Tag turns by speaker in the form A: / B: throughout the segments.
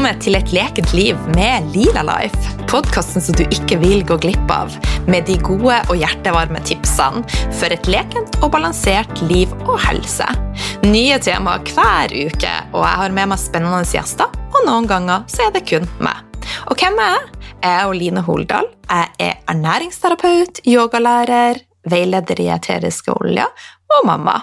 A: Välkommen till ett lekent liv med Lila Life. Podcasten som du inte vill gå glipp av, med de goda och hjärtevarma tipsen för ett lekent och balanserat liv och hälsa. Nya teman varje vecka och jag har med mig spännande gäster och någon gånger så är det kun med. Och vem är jag? Jag är Lina Holdal. jag är näringsterapeut, yogalärare, vägledare i eteriska olja och mamma.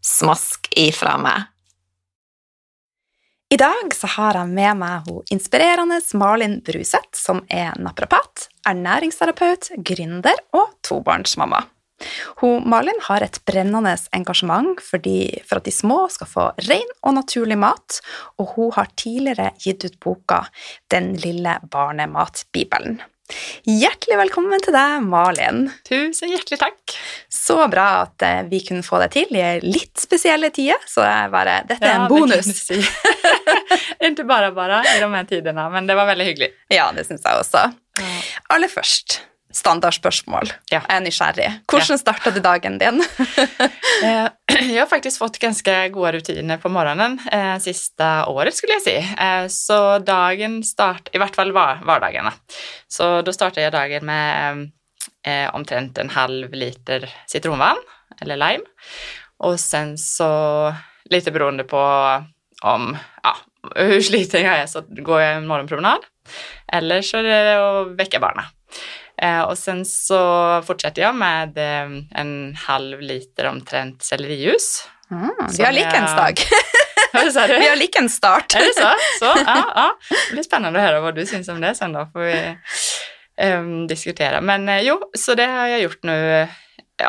A: Smask ifra meg. I dag så har jeg med meg hun inspirerende Malin Bruseth, som er naprapat, ernæringsterapeut, gründer og tobarnsmamma. Hun, Malin har et brennende engasjement for, de, for, at de små skal få ren og naturlig mat, og hun har tidligere gitt ut boka Den lille barnematbibelen. Hjertelig velkommen til deg, Malin.
B: Tusen hjertelig takk.
A: Så bra at eh, vi kunne få deg til i litt spesielle tider. Så bare, dette er ja, en bonus.
B: Si. Ikke bare bare i de her tidene, men det var veldig hyggelig.
A: Ja, det syns jeg også. Ja. Aller først, standardspørsmål. Ja. Er nysgjerrig. Hvordan ja. starta du dagen din?
B: Eh, jag har faktiskt fått ganska goda rutiner på morgonen eh, sista året skulle jag säga. Eh, så dagen start, i vart fall var, vardagarna. Så då startar jag dagen med eh, omtrent en halv liter citronvann eller lime. Och sen så lite beroende på om, ja, hur sliten jag är så går jag en morgonpromenad. Eller så är det att väcka barnen. Eh, och sen så fortsätter jag med eh, en halv liter omtrent sellerijuice.
A: Mm, vi har likens dag. vi har likens start.
B: Är det så? så ja, ja. Det blir spännande att höra vad du syns om det sen då. Får vi um, diskutera. Men eh, jo, så det har jag gjort nu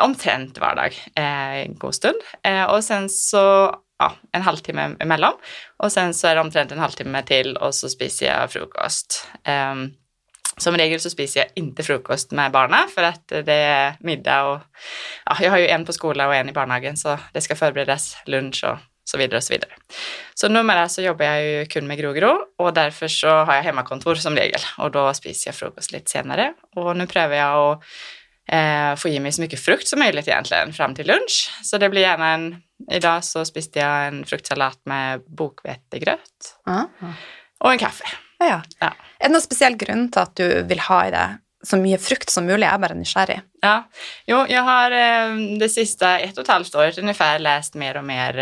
B: omtrent vardag eh, en god stund. Eh, och sen så ja, en halvtimme emellan. Och sen så är det omtrent en halvtimme till och så spiser jag frukost. Um, som regel så spiser jag inte frukost med barna för att det är middag och ja, jag har ju en på skolan och en i barnhagen så det ska förberedas lunch och så vidare och så vidare. Så numera så jobbar jag ju kun med Grogro och därför så har jag hemmakontor som regel och då spiser jag frukost lite senare och nu prövar jag att eh, få i mig så mycket frukt som möjligt egentligen fram till lunch. Så det blir gärna en, idag så spiste jag en fruktsalat med bokvetegröt mm. och en kaffe.
A: Ja. ja. Er det noen spesiell grunn til at du vil ha i det så mye frukt som mulig? Jeg er bare nysgjerrig.
B: Ja. Jo, jeg har eh, det siste ett og et halvt året ungefär lest mer og mer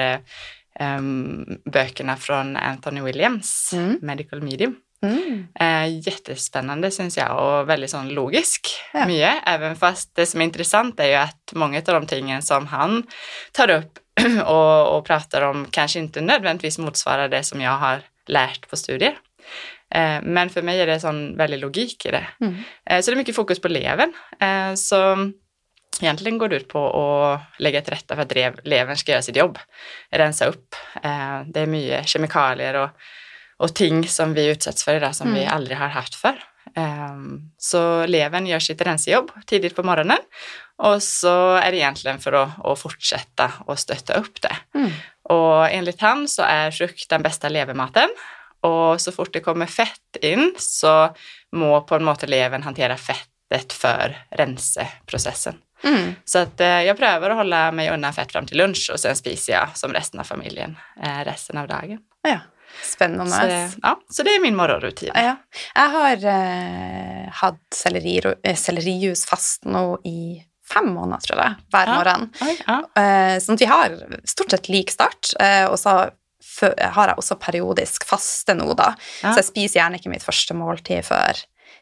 B: um, böckerna från Anthony Williams, mm. Medical Medium. Mm. Eh, jättespännande syns jag och väldigt sån logisk ja. mycket. Även fast det som är intressant är ju att många av de tingen som han tar upp och, och pratar om kanske inte nödvändigtvis motsvarar det som jag har lärt på studier. Eh, men för mig är det sån väldigt logik i det. Mm. Eh, så det är mycket fokus på levern. Eh, så egentligen går det ut på att lägga till rätta för att levern ska göra sitt jobb. Rensa upp. Det är mycket kemikalier och, och ting som vi utsätts för idag som mm. vi aldrig har haft för. Så levern gör sitt rensejobb tidigt på morgonen och så är det egentligen för att, att fortsätta och stötta upp det. Mm. Och enligt han så är frukt den bästa levermaten och så fort det kommer fett in så må på en måte levern hantera fettet för renseprocessen. Mm. Så att eh, jag prövar att hålla mig undan fett fram till lunch och sen spiser jag som resten av familjen eh, resten av dagen.
A: Ja. Spennende.
B: Så, ja, så det er min morgenrutin.
A: Ja. Jeg har eh, hatt selleri, eh, fast nå i fem måneder, tror jeg, hver ja. morgen. Ja. Eh, at vi har stort sett lik start. Eh, og så har jeg også periodisk faste nå, da. Ja. Så jeg spiser gjerne ikke mitt første måltid før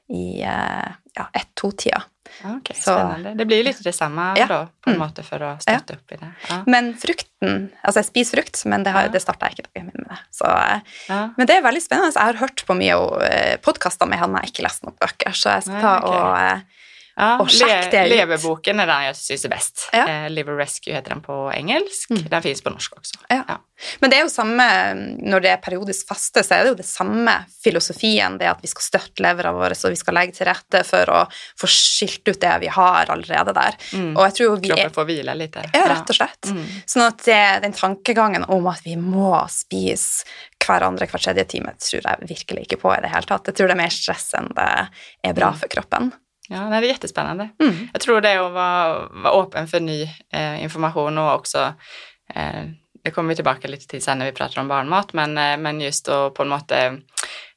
A: i eh, ja, ett-to-tida.
B: Okay, spennende. Det blir jo litt det samme ja. da, på mm. måte for å støtte ja. opp i det.
A: Ja. Men frukten Altså, jeg spiser frukt, men det, har, det starta jeg ikke dagen min med det. Så, eh, Men det er veldig spennende. Jeg har hørt på mye eh, podkaster med han, jeg har ikke lest noen bøker, så jeg skal ta og
B: Ja,
A: och det ut.
B: Leverboken er den jeg syns er best.
A: Ja.
B: Eh, Liver Rescue heter den på engelsk.
A: Mm.
B: Den fins på norsk også.
A: Ja.
B: Ja.
A: Men det er jo samme, når det er periodisk faste, så er det jo det samme filosofien, det at vi skal støtte levra våre, så vi skal legge til rette for å få skilt ut det vi har allerede der.
B: Mm.
A: Og jeg tror vi
B: Kroppen får hvile litt.
A: ja, rett og slett.
B: Mm.
A: Sånn at det, den tankegangen om at vi må spise hverandre hver tredje time, tror jeg virkelig ikke på i det hele tatt. Jeg tror det er mer stress enn det er bra
B: Mm.
A: for kroppen.
B: Ja, nej, det är jättespännande.
A: Mm.
B: Jag tror det är att vara, vara öppen för ny eh, information och också eh, det kommer vi tillbaka lite till sen när vi pratar om barnmat, men, eh, men just att på en måte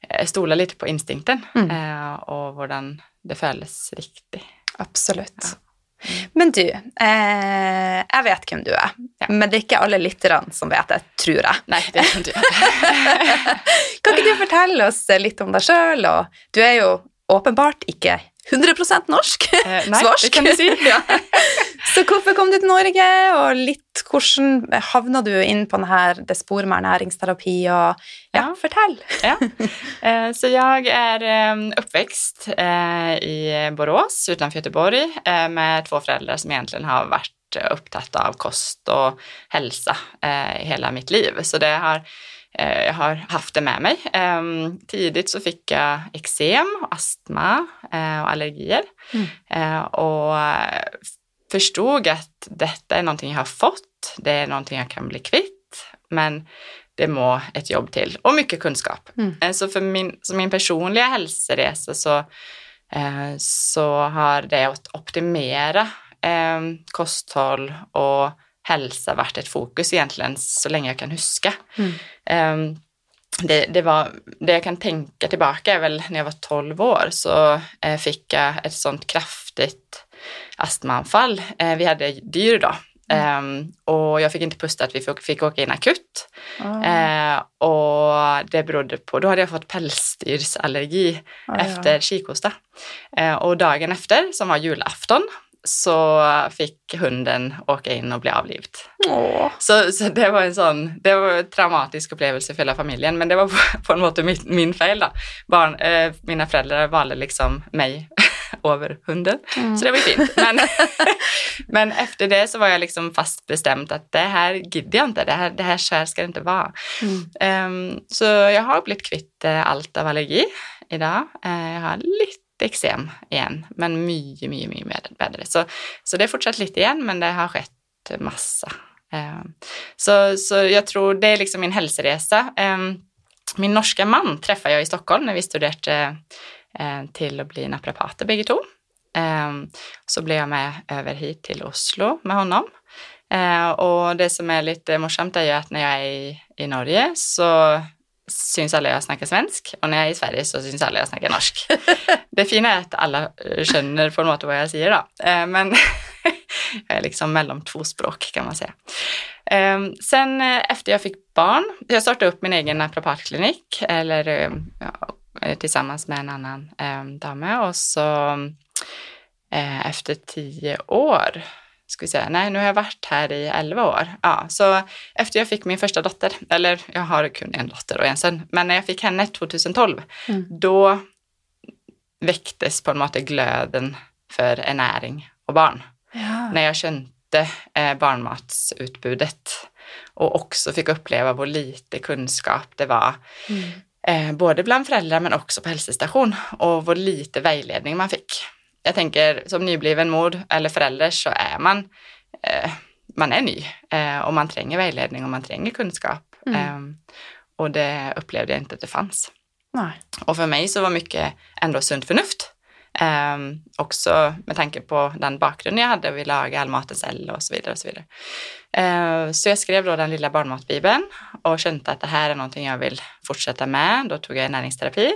B: eh, stola lite på instinkten
A: Mm.
B: eh, och hvordan det føles riktig.
A: Absolutt.
B: Mm.
A: Men du, eh, jeg vet hvem du er,
B: Ja.
A: men det er ikke alle lytterne som vet det, tror jeg.
B: Nej, det tror inte jag.
A: Kan ikke du fortelle oss litt om deg sjøl? Du er jo åpenbart ikke 100 norsk.
B: Eh, nei,
A: Svorsk.
B: det kan du si.
A: ja. Så hvorfor kom du til Norge, og litt hvordan havna du inn på denne, det sporet med ernæringsterapi? Og, ja,
B: Ja.
A: fortell.
B: Ja. Eh, Så jag är eh, uppväxt eh, i Borås utanför Göteborg eh, med två föräldrar som egentligen har varit upptatt av kost och hälsa eh, i hela mitt liv. Så det har, jag har haft det med mig. Eh, Tidigt så fick jag eksem, astma eh, och allergier
A: Mm.
B: Eh, och eh, förstod att detta är någonting jag har fått, det är någonting jag kan bli kvitt, men det må ett jobb till och mycket kunskap.
A: Mm.
B: Eh, Så för min, så min personliga hälsoresa så, eh, så har det att optimera eh, kosthåll och hälsa varit ett fokus egentligen så länge jag kan huska.
A: Mm.
B: Eh, det, det, var, det jag kan tänka tillbaka är väl när jag var 12 år så eh, fick jag ett sånt kraftigt astmaanfall. Eh, vi hade dyr då. Ehm, och jag fick inte pusta att vi fick, fick åka in akut. Eh, och det berodde på, då hade jag fått pälsdyrsallergi
A: Ah, ja.
B: efter kikhosta. Eh, och dagen efter, som var julafton, så fick hunden åka in och bli avlivd.
A: Åh.
B: Så, så det var en sån, det var en traumatisk upplevelse för hela familjen, men det var på, på en måte min, min fel då. Barn, eh, mina föräldrar valde liksom mig över hunden,
A: Mm.
B: så det var ju fint. Men, men efter det så var jag liksom fast bestämt att det här gidder jag inte, det här, det här så här ska det inte vara.
A: Mm.
B: Ehm, så jag har blivit kvitt eh, allt av allergi idag. Eh, jag har lite eksem igen, men mycket, mycket, mycket bedre. bättre. Så, så det är fortsatt lite igen, men det har skett massa. Ehm, så, så jag tror det är liksom min hälsoresa. Ehm, min norska man träffade jag i Stockholm när vi studerade eh, till att bli naprapater bägge två. Ehm, så blev jag med över hit till Oslo med honom. Och det som är lite morsamt är ju att när jag är i, i Norge så syns alla jag snackar svensk och när jag är i Sverige så syns alla jag snackar norsk. det fina är att alla eh, känner på något vad jag säger då. Eh, men jag är liksom mellan två språk kan man säga. Eh, sen eh, efter jag fick barn, jag startade upp min egen naprapatklinik eller ja, tillsammans med en annan eh, dame och så efter tio år ska vi säga, nej nu har jag varit här i elva år. Ja, så efter jag fick min första dotter, eller jag har kun en dotter och en son, men när jag fick henne 2012,
A: Mm.
B: då väcktes på en måte glöden för ernäring och barn.
A: Ja.
B: När jag kände eh, barnmatsutbudet och också fick uppleva hur lite kunskap det var
A: Mm.
B: eh, både bland föräldrar men också på hälsostation och vad lite vägledning man fick. Jag tänker som nybliven mor eller förälder så är man, eh, man är ny eh, och man tränger vägledning och man tränger kunskap.
A: Mm.
B: Eh, och det upplevde jag inte att det fanns.
A: Nei.
B: Och för mig så var mycket ändå sunt förnuft. Eh, också med tanke på den bakgrund jag hade, vi lagade all maten själv och så vidare. och Så vidare. Eh, så jag skrev då den lilla barnmatbibeln och kände att det här är någonting jag vill fortsätta med. Då tog jag näringsterapi,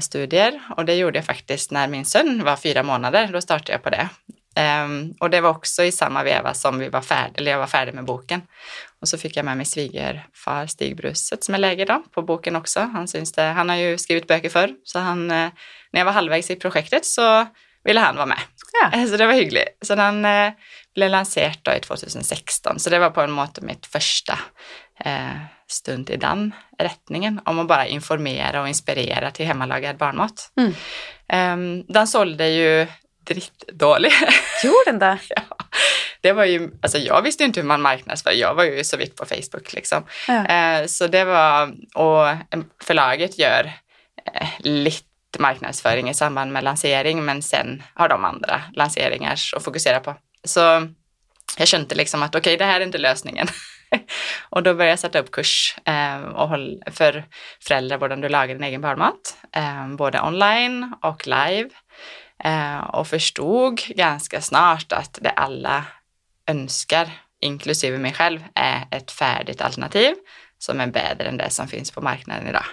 B: studier och det gjorde jag faktiskt när min son var fyra månader. Då startade jag på det. Ehm, och det var också i samma veva som vi var färdiga, eller jag var färdig med boken. Och så fick jag med mig svigerfar Stig Bruset som är läge då på boken också. Han, syns det, han har ju skrivit böcker förr, så han, eh, när jag var halvvägs i projektet så ville han vara med.
A: Ja.
B: Eh, Så det var hyggligt. Så den eh, blev lanserad då i 2016, så det var på en måte mitt första eh, stund i den rättningen, om att bara informera och inspirera till hemmalagad barnmat.
A: Mm.
B: Ehm, den sålde ju drittdålig.
C: Gjorde den det?
B: ja. Det var ju, alltså jag visste inte hur man marknadsför, jag var ju så vitt på Facebook liksom.
C: Ja.
B: Eh, så det var, och förlaget gör eh, lite marknadsföring i samband med lansering, men sen har de andra lanseringar att fokusera på. Så jag kände liksom att okej, okay, det här är inte lösningen. och då började jag sätta upp kurs eh, och håll, för föräldrar hur du lagar din egen barnmat, eh, både online och live. Eh, och förstod ganska snart att det alla önskar, inklusive mig själv, är ett färdigt alternativ som är bättre än det som finns på marknaden idag.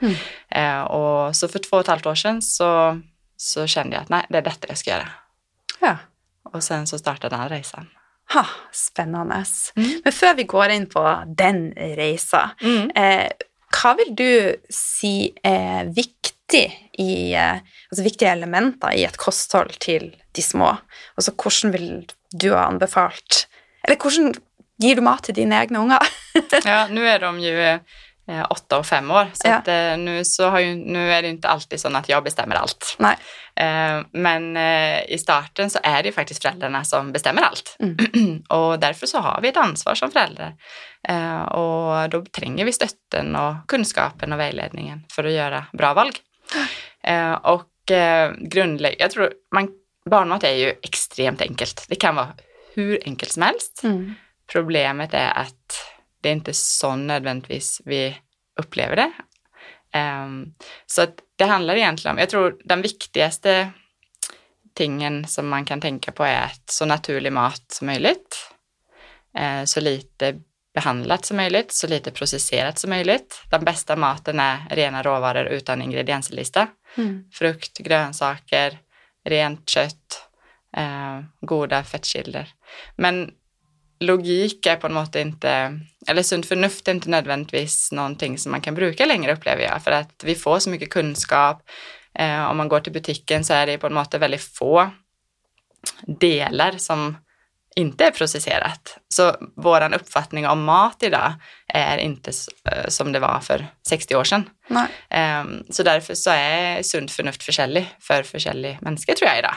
B: Mm. Eh, och så för två och ett halvt år sedan så, så kände jag att nej, det är detta jag ska göra.
C: Ja.
B: Och sen så startade den resan.
C: Ha, spännande. Mm. Men før vi går in på den resan, mm. eh, vill du si är viktig i, eh, alltså viktiga elementer i ett kosthåll till de små? Alltså, hur vill du ha anbefalt, eller hur ger du mat till dina egna ungar?
B: ja, nu är de ju åtta och fem år. Så ja. att, eh, nu, så har ju, nu är det inte alltid så att jag bestämmer allt. Eh, men eh, i starten så är det ju faktiskt föräldrarna som bestämmer allt. Mm. och därför så har vi ett ansvar som föräldrar. Eh, och då tränger vi stötten och kunskapen och vägledningen för att göra bra val. Eh, och eh, grundlägg, jag tror man, barnmat är ju extremt enkelt. Det kan vara hur enkelt som helst. Mm. Problemet är att det är inte så nödvändigtvis vi upplever det. Um, så att det handlar egentligen om, jag tror den viktigaste tingen som man kan tänka på är att så naturlig mat som möjligt, uh, så lite behandlat som möjligt, så lite processerat som möjligt. Den bästa maten är rena råvaror utan ingredienslista. Mm. Frukt, grönsaker, rent kött, uh, goda fettkilder. Men logik är på något sätt inte, eller sunt förnuft är inte nödvändigtvis någonting som man kan bruka längre upplever jag, för att vi får så mycket kunskap. Eh, om man går till butiken så är det på något sätt väldigt få delar som inte är processerat. Så våran uppfattning om mat idag är inte eh, som det var för 60 år sedan. Um, så därför så är sunt förnuft försäljlig för försäljlig människa tror jag idag.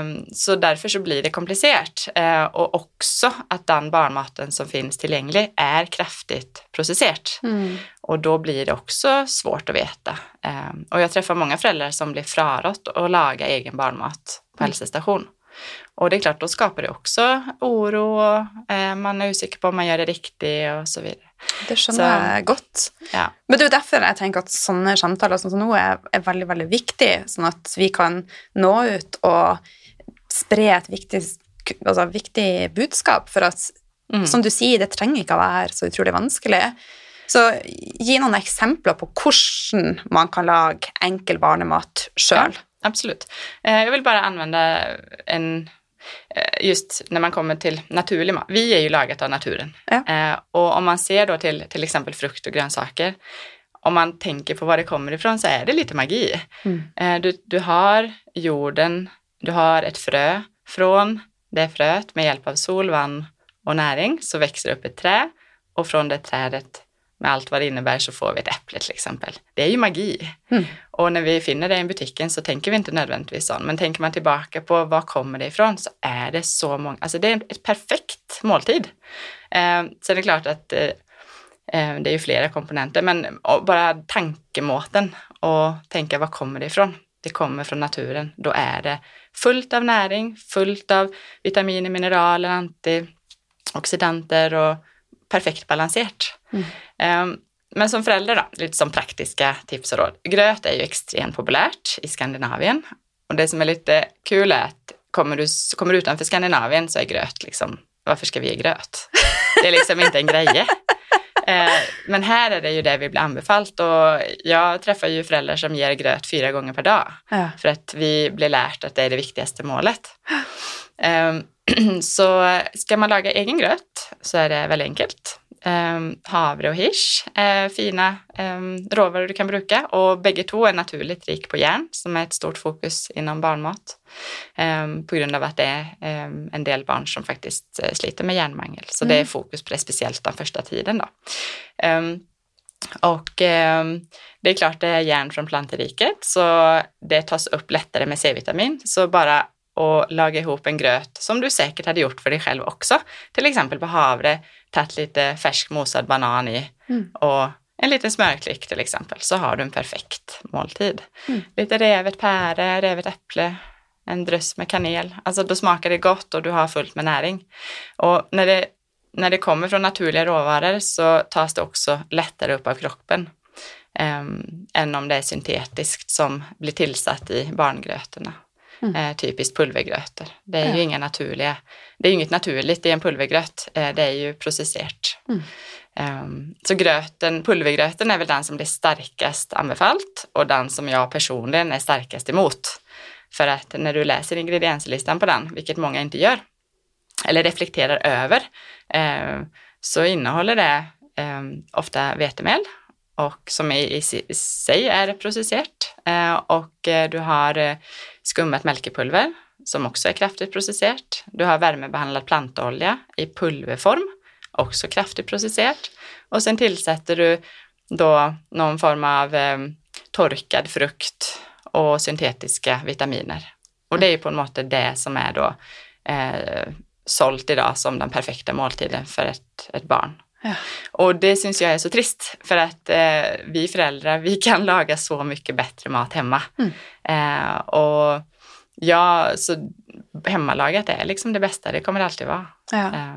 B: Um, så därför så blir det komplicerat uh, och också att den barnmaten som finns tillgänglig är kraftigt processerat. Mm. Och då blir det också svårt att veta. Um, och jag träffar många föräldrar som blir fraråt att laga egen barnmat på mm. hälsostation. Och det är klart, då skapar det också oro och eh, man är osäker på om man gör det riktigt och så vidare.
C: Det skjønner jeg godt.
B: Ja.
C: Men det er jo derfor jeg tenker at sånne samtaler som nå er, er veldig veldig viktig, sånn at vi kan nå ut og spre et viktig, altså, viktig budskap. For at, mm. som du sier, det trenger ikke å være så utrolig vanskelig. Så gi noen eksempler på hvordan man kan lage enkel barnemat sjøl. Ja,
B: absolut. Eh, jag vill bara använda en Eh, just när man kommer till naturlig mat. Vi är ju lagat av naturen. Ja. Eh, och om man ser då till till exempel frukt och grönsaker, om man tänker på var det kommer ifrån så är det lite magi. Mm. Du, du har jorden, du har ett frö. Från det fröet med hjälp av sol, vann och näring så växer upp ett träd och från det trädet med allt vad det innebär så får vi ett äpple till exempel. Det är ju magi. Mm. Och när vi finner det i butiken så tänker vi inte nödvändigtvis så. Men tänker man tillbaka på var kommer det ifrån så är det så många, alltså det är ett perfekt måltid. Eh, så är det klart att eh, eh, det är ju flera komponenter, men bara tankemåten och tänka var kommer det ifrån? Det kommer från naturen. Då är det fullt av näring, fullt av vitaminer, mineraler, antioxidanter och perfekt balanserat. Mm. Men som förälder då, lite som praktiska tips och råd. Gröt är ju extremt populärt i Skandinavien. Och det som är lite kul är att kommer du, kommer du utanför Skandinavien så är gröt liksom, varför ska vi ge gröt? Det är liksom inte en grej. Eh, men här är det ju det vi blir anbefallt och jag träffar ju föräldrar som ger gröt fyra gånger per dag. Ja. För att vi blir lärt att det är det viktigaste målet. Eh, så ska man laga egen gröt så är det väldigt enkelt. Um, havre och hirs är fina um, råvaror du kan bruka och bägge två är naturligt rik på järn som är ett stort fokus inom barnmat på grund av att det är en del barn som faktiskt uh, sliter med järnmangel. Så mm. det är fokus på det speciellt den första tiden då. och det är klart det är järn från planteriket så det tas upp lättare med C-vitamin. Så bara och laga ihop en gröt som du säkert hade gjort för dig själv också. Till exempel på havre, tagit lite färsk mosad banan i
C: Mm.
B: och en liten smörklick till exempel, så har du en perfekt måltid.
C: Mm.
B: Lite revet päre, revet äpple, en drös med kanel. Alltså då smakar det gott och du har fullt med näring. Och när det, när det kommer från naturliga råvaror så tas det också lättare upp av kroppen ehm, än om det är syntetiskt som blir tillsatt i barngrötorna.
C: Mm.
B: Eh, typiskt pulvergrötor. Det är
C: Ja.
B: ju inga naturliga, det är ju inget naturligt i en pulvergröt, eh, det är ju processerat.
C: Mm.
B: Ehm, så gröten, pulvergröten är väl den som blir starkast anbefallt och den som jag personligen är starkast emot. För att när du läser ingredienslistan på den, vilket många inte gör, eller reflekterar över, eh, så innehåller det eh, ofta vetemel och som i, i, si- i sig är processerat. Eh, och du har eh, skummat mälkepulver som också är kraftigt processerat. Du har värmebehandlad plantolja i pulverform, också kraftigt processerat. Och sen tillsätter du då någon form av eh, torkad frukt och syntetiska vitaminer. Och det är ju på något måte det som är då eh, sålt idag som den perfekta måltiden för ett, ett barn.
C: Ja.
B: Och det syns jag är så trist för att eh, vi föräldrar, vi kan laga så mycket bättre mat hemma.
C: Mm.
B: Eh, och ja, så hemmalagat är liksom det bästa, det kommer det alltid vara.
C: Ja.
B: Eh,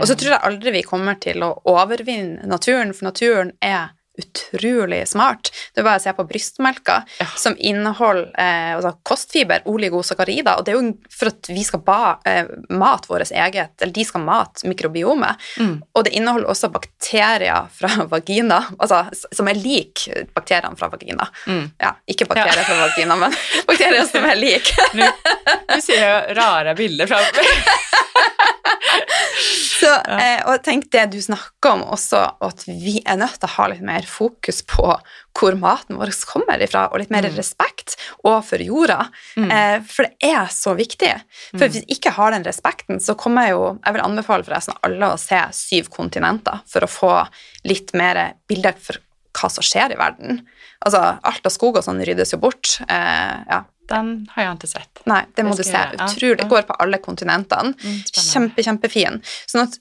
C: Og så tror jeg aldri vi kommer til å overvinne naturen, for naturen er utrolig smart. Det er bare å se på brystmelka,
B: Ja.
C: som inneholder eh, altså kostfiber, oligosakkarider, og det er jo for at vi skal ba, eh, mate vårt eget, eller de skal mate mikrobiomet.
B: Mm.
C: Og det inneholder også bakterier fra vagina, altså, som er lik bakteriene fra vagina.
B: Mm.
C: Ja, ikke bakterier fra vagina, men bakterier som er lik.
B: Nu, nu ser jag rara bilder framför mig.
C: Så, eh, og tenk det du snakker om også, at vi er nødt til å ha litt mer fokus på hvor maten vår kommer ifra, og litt mer
B: Mm.
C: respekt overfor jorda.
B: Mm.
C: Eh, for det er så viktig. For
B: Mm.
C: hvis vi ikke har den respekten, så kommer jeg jo Jeg vil anbefale forresten alle å se Syv kontinenter for å få litt mer bilder for hva som skjer i verden. Altså, alt av skog og sånn ryddes jo bort. Eh, ja.
B: Den har jag inte sett.
C: Nei, det må
B: Det
C: du se.
B: Ja,
C: Utrolig.
B: ja.
C: Går på alle kontinentene.
B: Mm.
C: Kjempe, kjempefin. Sånn at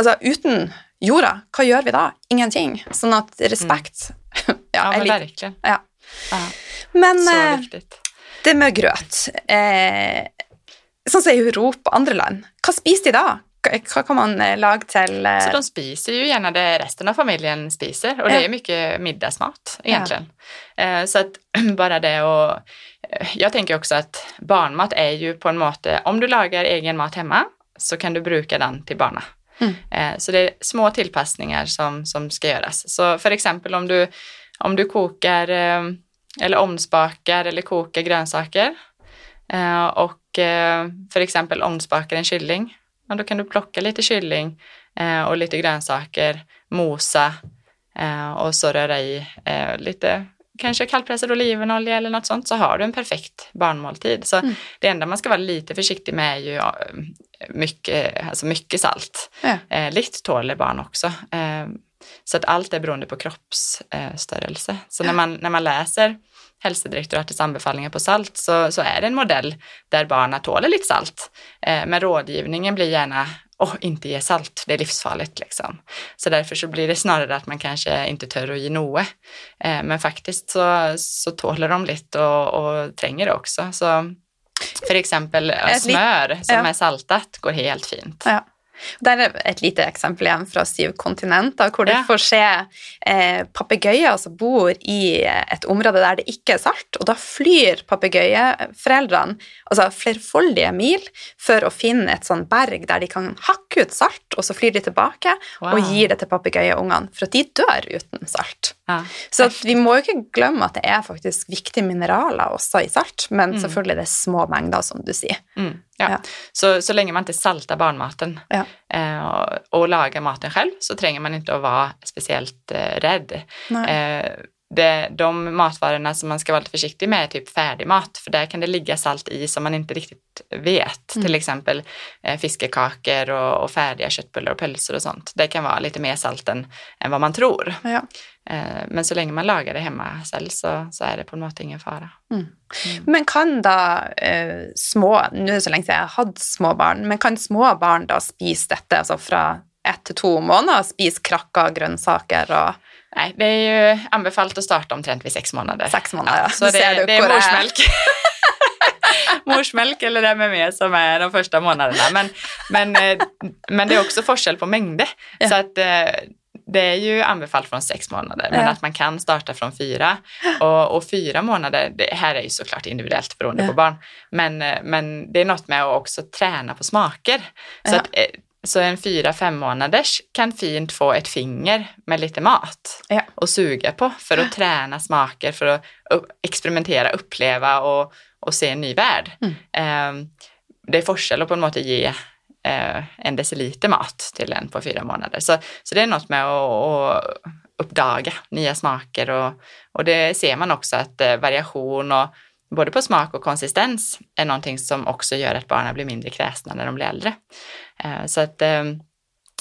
C: altså, uten jorda, hva gjør vi da? Ingenting. Sånn at respekt ja,
B: Ja,
C: er
B: men verkligen.
C: ja.
B: Ja,
C: Men
B: så
C: eh,
B: viktigt.
C: det med grøt eh, Sånn som i Europa og andre land, hva spiser de da? Hva hva kan man eh, lage til eh,
B: Så de spiser ju gärna det resten av familjen spiser och det
C: Ja.
B: är mycket middagsmat egentligen. Eh, Så att bara det och jag tänker också att barnmat är ju på en måte, om du lagar egen mat hemma så kan du bruka den till barna.
C: Mm.
B: Eh, Så det är små tillpassningar som, som ska göras. Så för exempel om du, om du kokar eh, eller omspakar eller kokar grönsaker eh, och för exempel omspakar en kylling, ja, då kan du plocka lite kylling och lite grönsaker, mosa och så röra i lite kanske kallpressad olivenolja eller något sånt så har du en perfekt barnmåltid. Så
C: Mm.
B: det enda man ska vara lite försiktig med är ju ja, mycket, alltså mycket salt.
C: Ja.
B: Eh, lite tåler barn också. Eh, så att allt är beroende på kroppsstörelse. Så när man, när man läser hälsodirektoratets anbefallningar på salt så, så är det en modell där barnen tåler lite salt. Eh, men rådgivningen blir gärna åh, inte ge salt, det är livsfarligt liksom. Så därför så blir det snarare att man kanske inte tör att ge noe. Eh, men faktiskt så, så tåler de lite och, och tränger det också. Så för exempel eh, smör som
C: ja.
B: är saltat går helt fint.
C: Ja. Der er et lite eksempel igjen fra Syv kontinenter, hvor du
B: Ja.
C: får se eh, papegøyer som bor i et område der det ikke er salt, og da flyr papegøyeforeldrene altså flerfoldige mil for å finne et sånn berg der de kan hakke ut salt, og så flyr de tilbake
B: Wow.
C: og gir det til papegøyeungene, for at de dør uten salt.
B: Ja.
C: Så vi må jo ikke glemme at det er faktisk viktige mineraler også i salt, men
B: Mm.
C: selvfølgelig det er små mengder, som du sier.
B: Mm, ja.
C: Ja.
B: Så, så länge man inte saltar barnmaten
C: Ja.
B: eh, och, och lagar maten själv så tränger man inte att vara speciellt eh, rädd.
C: Nei.
B: Eh, det, de matvarorna som man ska vara lite försiktig med är typ färdigmat, för där kan det ligga salt i som man inte riktigt vet.
C: Mm.
B: Till exempel eh, fiskekakor och, och färdiga köttbullar och pölser och sånt. Det kan vara lite mer salt än, än vad man tror.
C: Ja.
B: Eh, men så länge man lagar det hemma själv så, så är det på något ingen fara.
C: Men kan da eh, små Nå er det så lenge siden jeg har hatt små barn, men kan små barn da spise dette altså fra ett til to måneder? Spise krakker, grønnsaker og
B: Nej, det är ju anbefallt att starta omtrent vid sex månader.
C: Sex månader, ja.
B: Så det,
C: du
B: det är morsmjölk. morsmjölk eller MME som är de första månaderna. Men, men, eh, men det är också forskel på mängder.
C: Ja.
B: Så att eh, det är ju anbefallt från sex månader, men
C: Ja.
B: att man kan starta från fyra. Och, och fyra månader, det här är ju såklart individuellt beroende
C: Ja.
B: på barn, men, eh, men det är något med att också träna på smaker. Så, att, så en fyra, fem månaders kan fint få ett finger med lite mat
C: Ja.
B: och suga på för att träna smaker, för att experimentera, uppleva och, och se en ny värld.
C: Mm.
B: Eh, det är forskel att på något sätt ge eh, en deciliter mat till en på fyra månader. Så, så det är något med att, att uppdaga nya smaker och, och det ser man också att eh, variation och både på smak och konsistens är någonting som också gör att barnen blir mindre kräsna när de blir äldre. Eh, så att eh,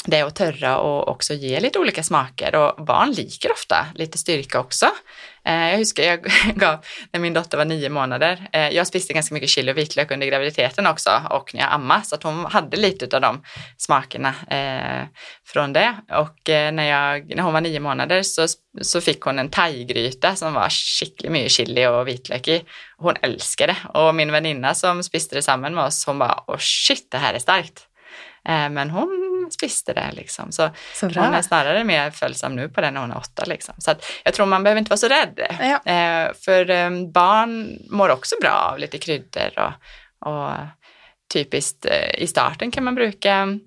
B: det att törra och också ge lite olika smaker och barn liker ofta lite styrka också. Eh, jag huskar jag gav, när min dotter var nio månader, eh, jag spiste ganska mycket chili och vitlök under graviditeten också och när jag ammade så att hon hade lite av de smakerna eh, från det. Och när, jag, när hon var nio månader så, så fick hon en thaigryta som var skickligt mycket chili och vitlök i. Hon älskade det och min väninna som spiste det samman med oss, hon bara, åh shit, det här är starkt. Men hon spiste det liksom. Så
C: Så
B: hon är snarare mer följsam nu på det när hon är åtta. Liksom. Så att jag tror man behöver inte vara så rädd.
C: Ja.
B: Eh, för eh, barn mår också bra av lite kryddor och, och typiskt eh, i starten kan man bruka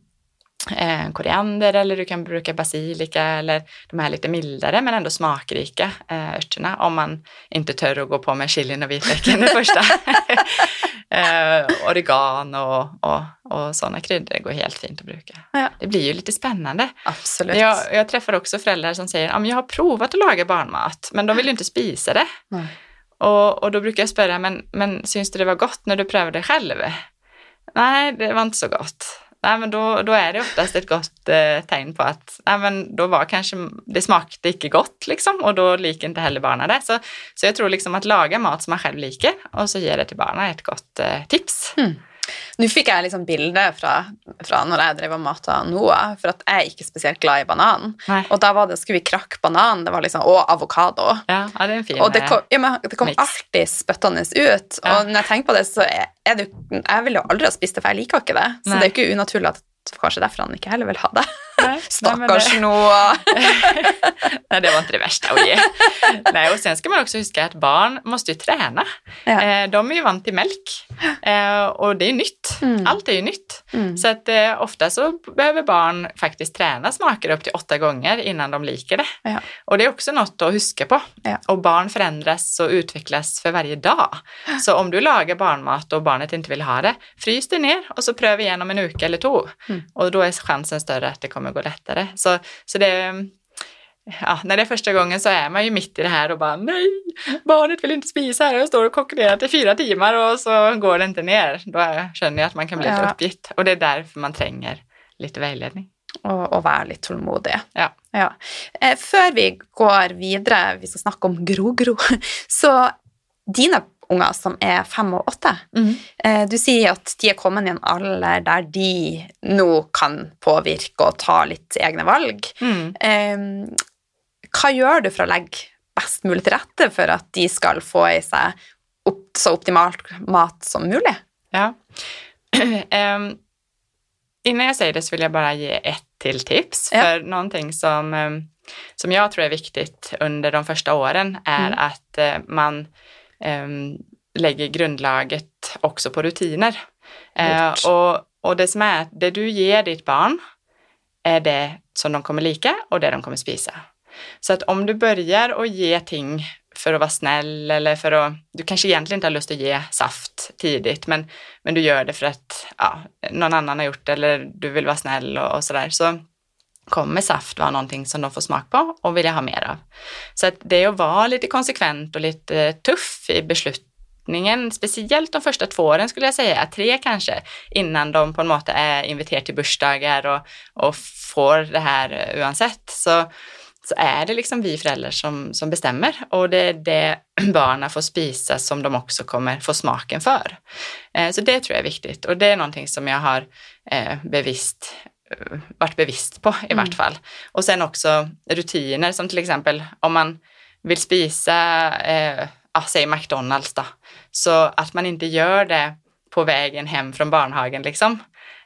B: eh, koriander eller du kan bruka basilika eller de här lite mildare men ändå smakrika eh, örterna om man inte tör att gå på med chilin och vitlöken det första. eh, oregano och, och, och sådana kryddor går helt fint att bruka.
C: Ja.
B: Det blir ju lite spännande.
C: Absolutt.
B: Jag, jag träffar också föräldrar som säger att jag har provat att laga barnmat men de vill ju inte spisa det.
C: Nej.
B: Och, och då brukar jag spöra, men, men syns det det var gott när du prövade själv? Nej, det var inte så gott. Nej, men då, då är det oftast ett gott eh, tecken på att nej, men då var kanske det smakade icke gott liksom och då liker inte heller barnen det. Så, så jag tror liksom att laga mat som man själv liker och så ge det till barnen är ett gott eh, tips. Mm.
C: Nå fikk jeg liksom bilde fra, fra når jeg drev og mata Noah, for at jeg er ikke spesielt glad i banan.
B: Nej.
C: Og da var det, skulle vi krakke banan, det var liksom, og avokado.
B: Ja, ja, det är en fin
C: Og det kom, ja, men det kom alltid spyttende ut.
B: Ja.
C: Og når jeg tenker på det, så er, er det jo Jeg ville jo aldri ha spist det, for jeg liker jo ikke det. Så
B: Nei.
C: det er jo ikke unaturlig at kanskje derfor han ikke heller vil ha det.
B: Nej, nej,
C: Stakkars Noah.
B: Nej, det var inte det värsta att ge. Nej, och sen ska man också huska att barn måste ju träna.
C: Ja.
B: Eh, de är ju vant till mjölk eh, och det är nytt.
C: Mm.
B: Allt är ju nytt.
C: Mm.
B: Så att eh, ofta så behöver barn faktiskt träna smaker upp till åtta gånger innan de liker det.
C: Ja.
B: Och det är också något att huska på.
C: Ja.
B: Och barn förändras och utvecklas för varje dag. Så om du lagar barnmat och barnet inte vill ha det, frys det ner och så pröv igen om en uke eller två.
C: Mm.
B: Och då är chansen större att det kommer gå lättare. Så, så det Ja, när det är första gången så är man ju mitt i det här och bara nej, barnet vill inte spisa här och står och konkurrerar i fyra timmar och så går det inte ner. Då känner jag att man kan bli lite
C: Ja.
B: uppgitt och det är därför man tränger lite vägledning.
C: og, og være litt tålmodig.
B: Ja.
C: Eh, før vi går videre, vi skal snakke om Grogro, så dine unger som er fem og åtte, eh, du sier at de er kommet i en alder der de nå kan påvirke og ta litt egne valg.
B: Mm.
C: Hva gjør du for å legge best mulig til rette for at de skal få i seg opp, så optimalt mat som mulig?
B: Ja. Ehm, innan jag säger det så vill jag bara ge ett till tips.
C: Ja.
B: För någonting som, som jag tror är viktigt under de första åren är
C: Mm.
B: att eh, man lägger grundlaget också på rutiner. Eh, och, och det som är det du ger ditt barn är det som de kommer lika och det de kommer spisa. Så att om du börjar att ge ting för att vara snäll eller för att, du kanske egentligen inte har lust att ge saft tidigt, men, men du gör det för att ja, någon annan har gjort det eller du vill vara snäll och, och sådär. Så, kommer saft vara någonting som de får smak på och vilja ha mer av. Så att det är att vara lite konsekvent och lite tuff i beslutningen, speciellt de första två åren skulle jag säga, tre kanske, innan de på något sätt är inviterade till börsdagar och, och får det här oavsett. Så, så är det liksom vi föräldrar som, som bestämmer och det är det barnen får spisa som de också kommer få smaken för. Eh, så det tror jag är viktigt och det är någonting som jag har eh, bevisst varit bevisst på i mm. vart fall. Och sen också rutiner som till exempel om man vill spisa, eh, ja, säg McDonalds då, så att man inte gör det på vägen hem från barnhagen liksom.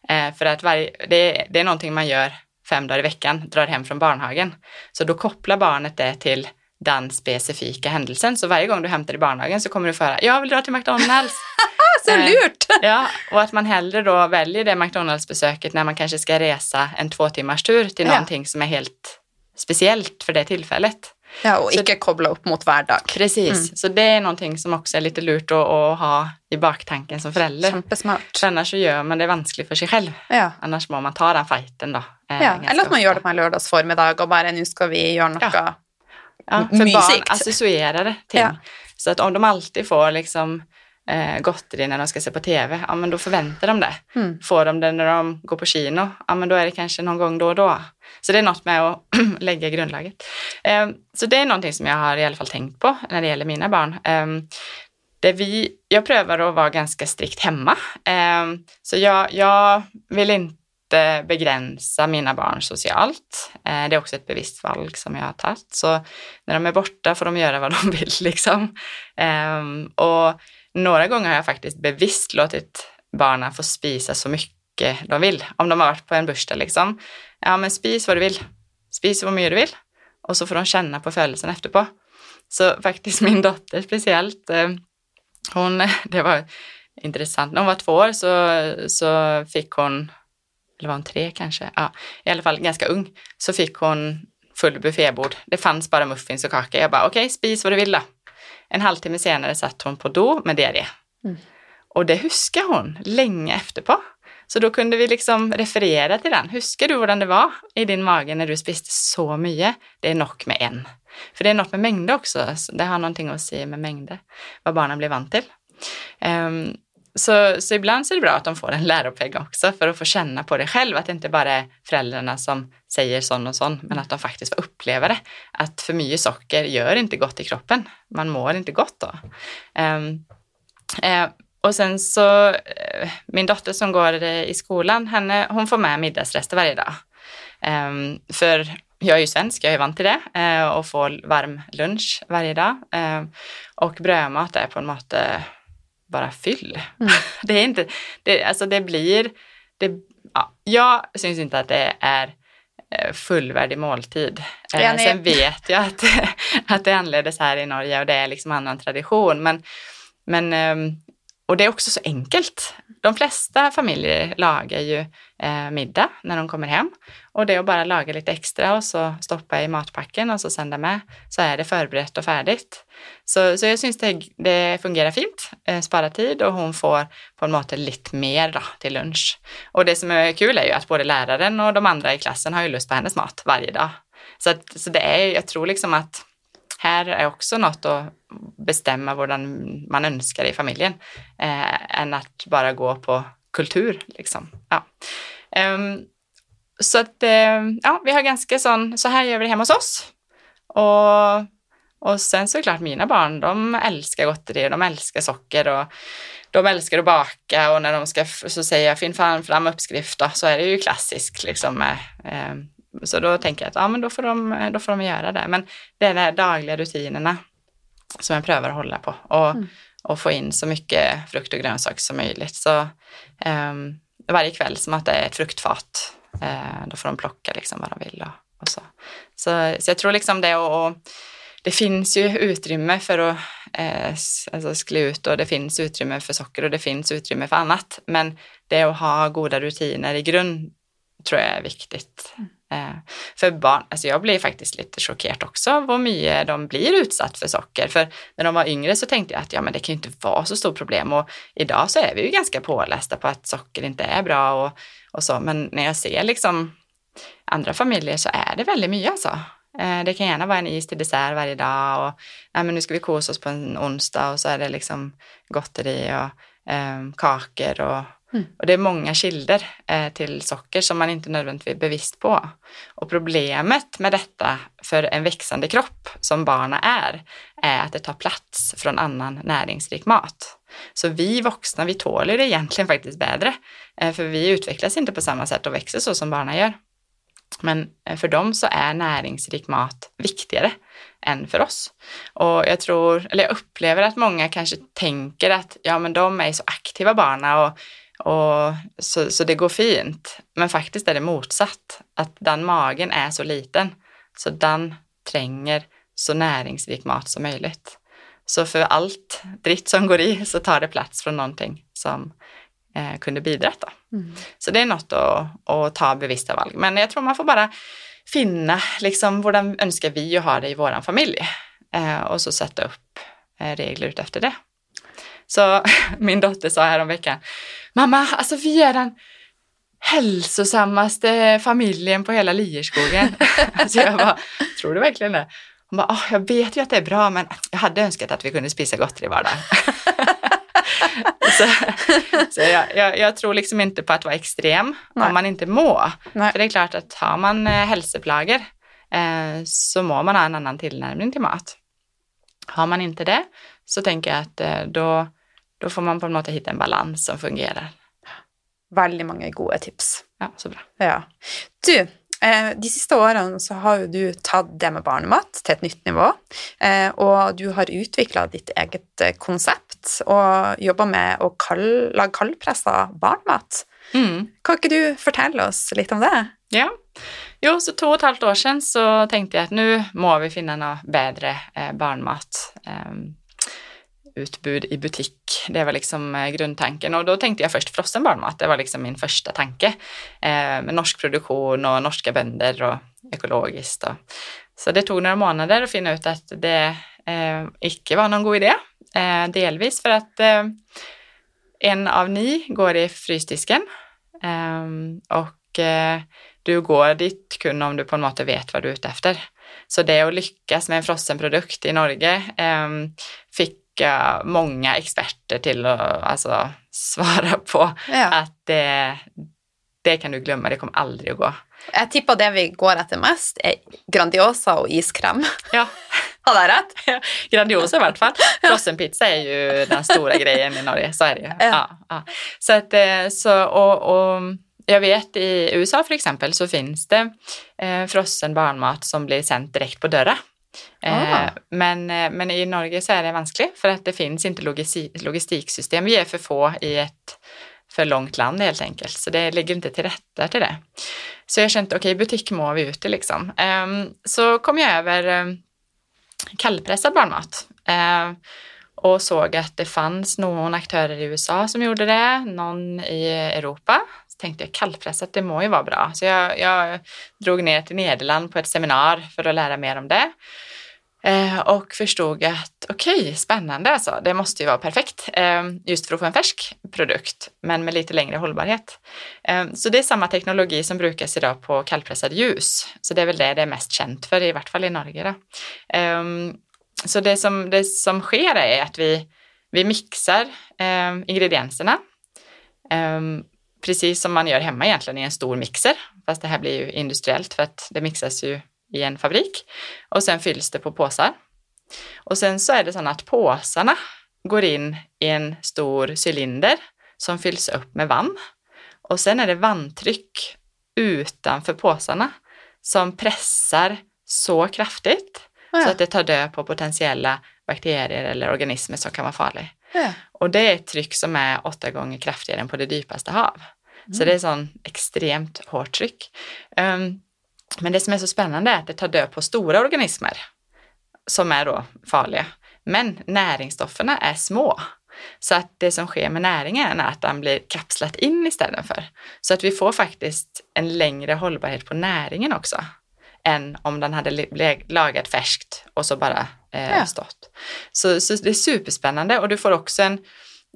B: Eh, för att varje, det, det är någonting man gör fem dagar i veckan, drar hem från barnhagen. Så då kopplar barnet det till den specifika händelsen. Så varje gång du hämtar i barnhagen så kommer du få höra, jag vill dra till McDonalds.
C: så eh, lurt!
B: ja, och att man hellre då väljer det McDonalds-besöket när man kanske ska resa en två timmars tur till ja. någonting som är helt speciellt för det tillfället.
C: Ja, och så, icke koppla upp mot vardag.
B: Precis, mm. så det är någonting som också är lite lurt att, att ha i baktanken som förälder.
C: Kämpesmart.
B: För annars så gör man det vanskligt för sig själv.
C: Ja.
B: Annars må man ta den fighten då.
C: Eh, ja, eller att man gör det på en lördagsförmiddag och bara nu ska vi göra något ja.
B: Ja, för mysigt. barn associerar ting. Ja. Så att om de alltid får liksom eh, gotteri när de ska se på tv, ja men då förväntar de det. Mm. Får de det när de går på kino, ja men då är det kanske någon gång då och då. Så det är något med att lägga grundlaget. Eh, så det är någonting som jag har i alla fall tänkt på när det gäller mina barn. Eh, det vi, jag prövar att vara ganska strikt hemma. Eh, så jag, jag vill inte begränsa mina barn socialt. Eh, det är också ett bevisst val som jag har tagit. Så när de är borta får de göra vad de vill liksom. Ehm, och några gånger har jag faktiskt bevisst låtit barnen få spisa så mycket de vill. Om de har varit på en börsdag liksom. Ja, men spis vad du vill. Spis vad mycket du vill. Och så får de känna på födelsen efterpå. Så faktiskt min dotter speciellt, eh, hon, det var intressant, när hon var två år så, så fick hon, eller var hon tre kanske, ja, i alla fall ganska ung, så fick hon full buffébord. Det fanns bara muffins och kaka. Jag bara, okej, okay, spis vad du vill då. En halvtimme senare satt hon på do med diarré. Mm. Och det huskar hon länge efterpå. Så då kunde vi liksom referera till den. Huskar du hvordan det var i din mage när du spiste så mycket? Det är nog med en. För det är något med mängder också. Det har någonting att säga med mängder, vad barnen blir vant till. Um, så, så ibland så är det bra att de får en läropeng också för att få känna på det själv, att det inte bara är föräldrarna som säger sån och sån, men att de faktiskt får uppleva det. Att för mycket socker gör inte gott i kroppen. Man mår inte gott då. Um, uh, och sen så, uh, min dotter som går eh, i skolan, henne, hon får med middagsrester varje dag. Um, för jag är ju svensk, jag är van till det uh, och får varm lunch varje dag. Ehm, och brödmat är på en sätt bara fyll. Mm. Det är inte, det, alltså det blir, det, ja, jag syns inte att det är eh, fullvärdig måltid. Ja, Sen vet jag att, att det anleddes här i Norge och det är liksom annan tradition. Men, men, ehm, och det är också så enkelt. De flesta familjer lagar ju eh, middag när de kommer hem och det är att bara laga lite extra och så stoppa i matpacken och så sända med så är det förberett och färdigt. Så, så jag syns det, det fungerar fint, eh, spara tid och hon får på en måte lite mer då, till lunch. Och det som är kul är ju att både läraren och de andra i klassen har ju lust på hennes mat varje dag. Så, att, så det är, jag tror liksom att här är också något att bestämma hur man önskar i familjen, eh, än att bara gå på kultur. Liksom. Ja. Um, så att eh, ja, vi har ganska sån, så här gör vi det hemma hos oss. Och, och sen såklart mina barn, de älskar gotteri och de älskar socker och de älskar att baka och när de ska så säger jag finn fram, fram uppskrift då, så är det ju klassiskt liksom. Eh, så då tänker jag att ja, men då får, de, då får de göra det. Men det är de här dagliga rutinerna som jag prövar att hålla på och, mm. och få in så mycket frukt och grönsaker som möjligt. Så um, varje kväll som att det är ett fruktfat. Uh, då får de plocka liksom vad de vill och, och så. så. Så jag tror liksom det och, och det finns ju utrymme för att eh, alltså sklä ut och det finns utrymme för socker och det finns utrymme för annat. Men det att ha goda rutiner i grund tror jag är viktigt. Mm. Eh, för barn, alltså jag blir faktiskt lite chockerad också av hur mycket de blir utsatt för socker. För när de var yngre så tänkte jag att ja, men det kan ju inte vara så stort problem och idag så är vi ju ganska pålästa på att socker inte är bra och, och så. Men när jag ser liksom andra familjer så är det väldigt mycket alltså. Eh, det kan gärna vara en is till dessert varje dag och nej, men nu ska vi kosa oss på en onsdag och så är det liksom gotteri och eh, kakor och, mm. och det är många kilder eh, till socker som man inte nödvändigtvis är bevisst på. Och problemet med detta för en växande kropp som barna är, är att det tar plats från annan näringsrik mat. Så vi vuxna, vi tåler det egentligen faktiskt bättre, eh, för vi utvecklas inte på samma sätt och växer så som barnen gör. Men eh, för dem så är näringsrik mat viktigare än för oss. Och jag tror, eller jag upplever att många kanske tänker att ja men de är så aktiva barna och, och så, så det går fint. Men faktiskt är det motsatt, att den magen är så liten så den tränger så näringsrik mat som möjligt. Så för allt dritt som går i så tar det plats från någonting som eh, kunde bidra. Mm. Så det är något att, att ta bevissta valg. Men jag tror man får bara finna liksom hur önskar vi att ha det i vår familj eh, och så sätta upp eh, regler utefter det. Så min dotter sa häromveckan, mamma, alltså vi är den hälsosammaste familjen på hela Lierskogen. så jag bara, tror du verkligen det? Hon bara, oh, jag vet ju att det är bra men jag hade önskat att vi kunde spisa gott i vardagen. så, så jag, jag, jag, tror liksom inte på att vara extrem Nej. om man inte mår. För det är klart att har man eh, hälsoplager eh, så må man ha en annan tillnärmning till mat. Har man inte det så tänker jag att eh, då, då får man på något sätt hitta en balans som fungerar.
C: Väldigt många goda tips.
B: Ja, så bra.
C: Ja. Du, Eh, de siste årene så har jo du tatt det med barnemat til et nytt nivå. Eh, og du har utvikla ditt eget eh, konsept og jobba med å kall, lage kaldpressa barnemat. Mm. Kan ikke du fortelle oss litt om det?
B: Ja. Jo, så två och ett halvt år sedan så tänkte jag att nu må vi finna något bättre eh, barnmat. Um, utbud i butik. Det var liksom eh, grundtanken och då tänkte jag först frossen barnmat. Det var liksom min första tanke eh, med norsk produktion och norska bönder och ekologiskt. Och. Så det tog några månader att finna ut att det eh, icke var någon god idé. Eh, delvis för att eh, en av ni går i frysdisken eh, och eh, du går dit kun om du på något sätt vet vad du är ute efter. Så det att lyckas med en frossen produkt i Norge eh, fick ganska många experter till att alltså, svara på ja. att det, det kan du glömma, det kommer aldrig att gå.
C: Jag tippar det vi går efter mest är Grandiosa och iskräm.
B: Ja.
C: Har jag rätt?
B: Ja, Grandiosa i vart fall. Frossenpizza är ju den stora grejen i Norge, så är det ju. Ja. ja, ja. Så att, eh, så, och, och jag vet i USA för exempel så finns det eh, frossen barnmat som blir sänd direkt på dörren. Ah. Men, eh, men i Norge så är det vanskligt för att det finns inte logistiksystem. Vi är för få i ett för långt land helt enkelt, så det ligger inte till rätta till det. Så jag kände, okej, okay, butik må vi ute liksom. Ehm, så kom jag över eh, kallpressad barnmat ehm, och såg att det fanns någon aktörer i USA som gjorde det, någon i Europa. Tänkte jag kallpressat, det må ju vara bra. Så jag, jag drog ner till Nederland på ett seminar för att lära mer om det. Eh, och förstod att okej, okay, spännande alltså, det måste ju vara perfekt eh, just för att få en färsk produkt, men med lite längre hållbarhet. Eh, så det är samma teknologi som brukas idag på kallpressad ljus, så det är väl det det är mest känt för, i vart fall i Norge. Då. Eh, så det som, det som sker är att vi, vi mixar eh, ingredienserna eh, precis som man gör hemma egentligen i en stor mixer, fast det här blir ju industriellt för att det mixas ju i en fabrik och sen fylls det på påsar. Och sen så är det så att påsarna går in i en stor cylinder som fylls upp med vatten. Och sen är det vanntryck utanför påsarna som pressar så kraftigt ja. så att det tar död på potentiella bakterier eller organismer som kan vara farliga. Ja. Och det är ett tryck som är åtta gånger kraftigare än på det djupaste hav. Mm. Så det är sån extremt hårt tryck. Um, men det som är så spännande är att det tar död på stora organismer som är då farliga. Men näringsstofferna är små. Så att det som sker med näringen är att den blir kapslat in istället för. Så att vi får faktiskt en längre hållbarhet på näringen också än om den hade lagat färskt och så bara eh, ja. stått. Så, så, det är superspännande och du får också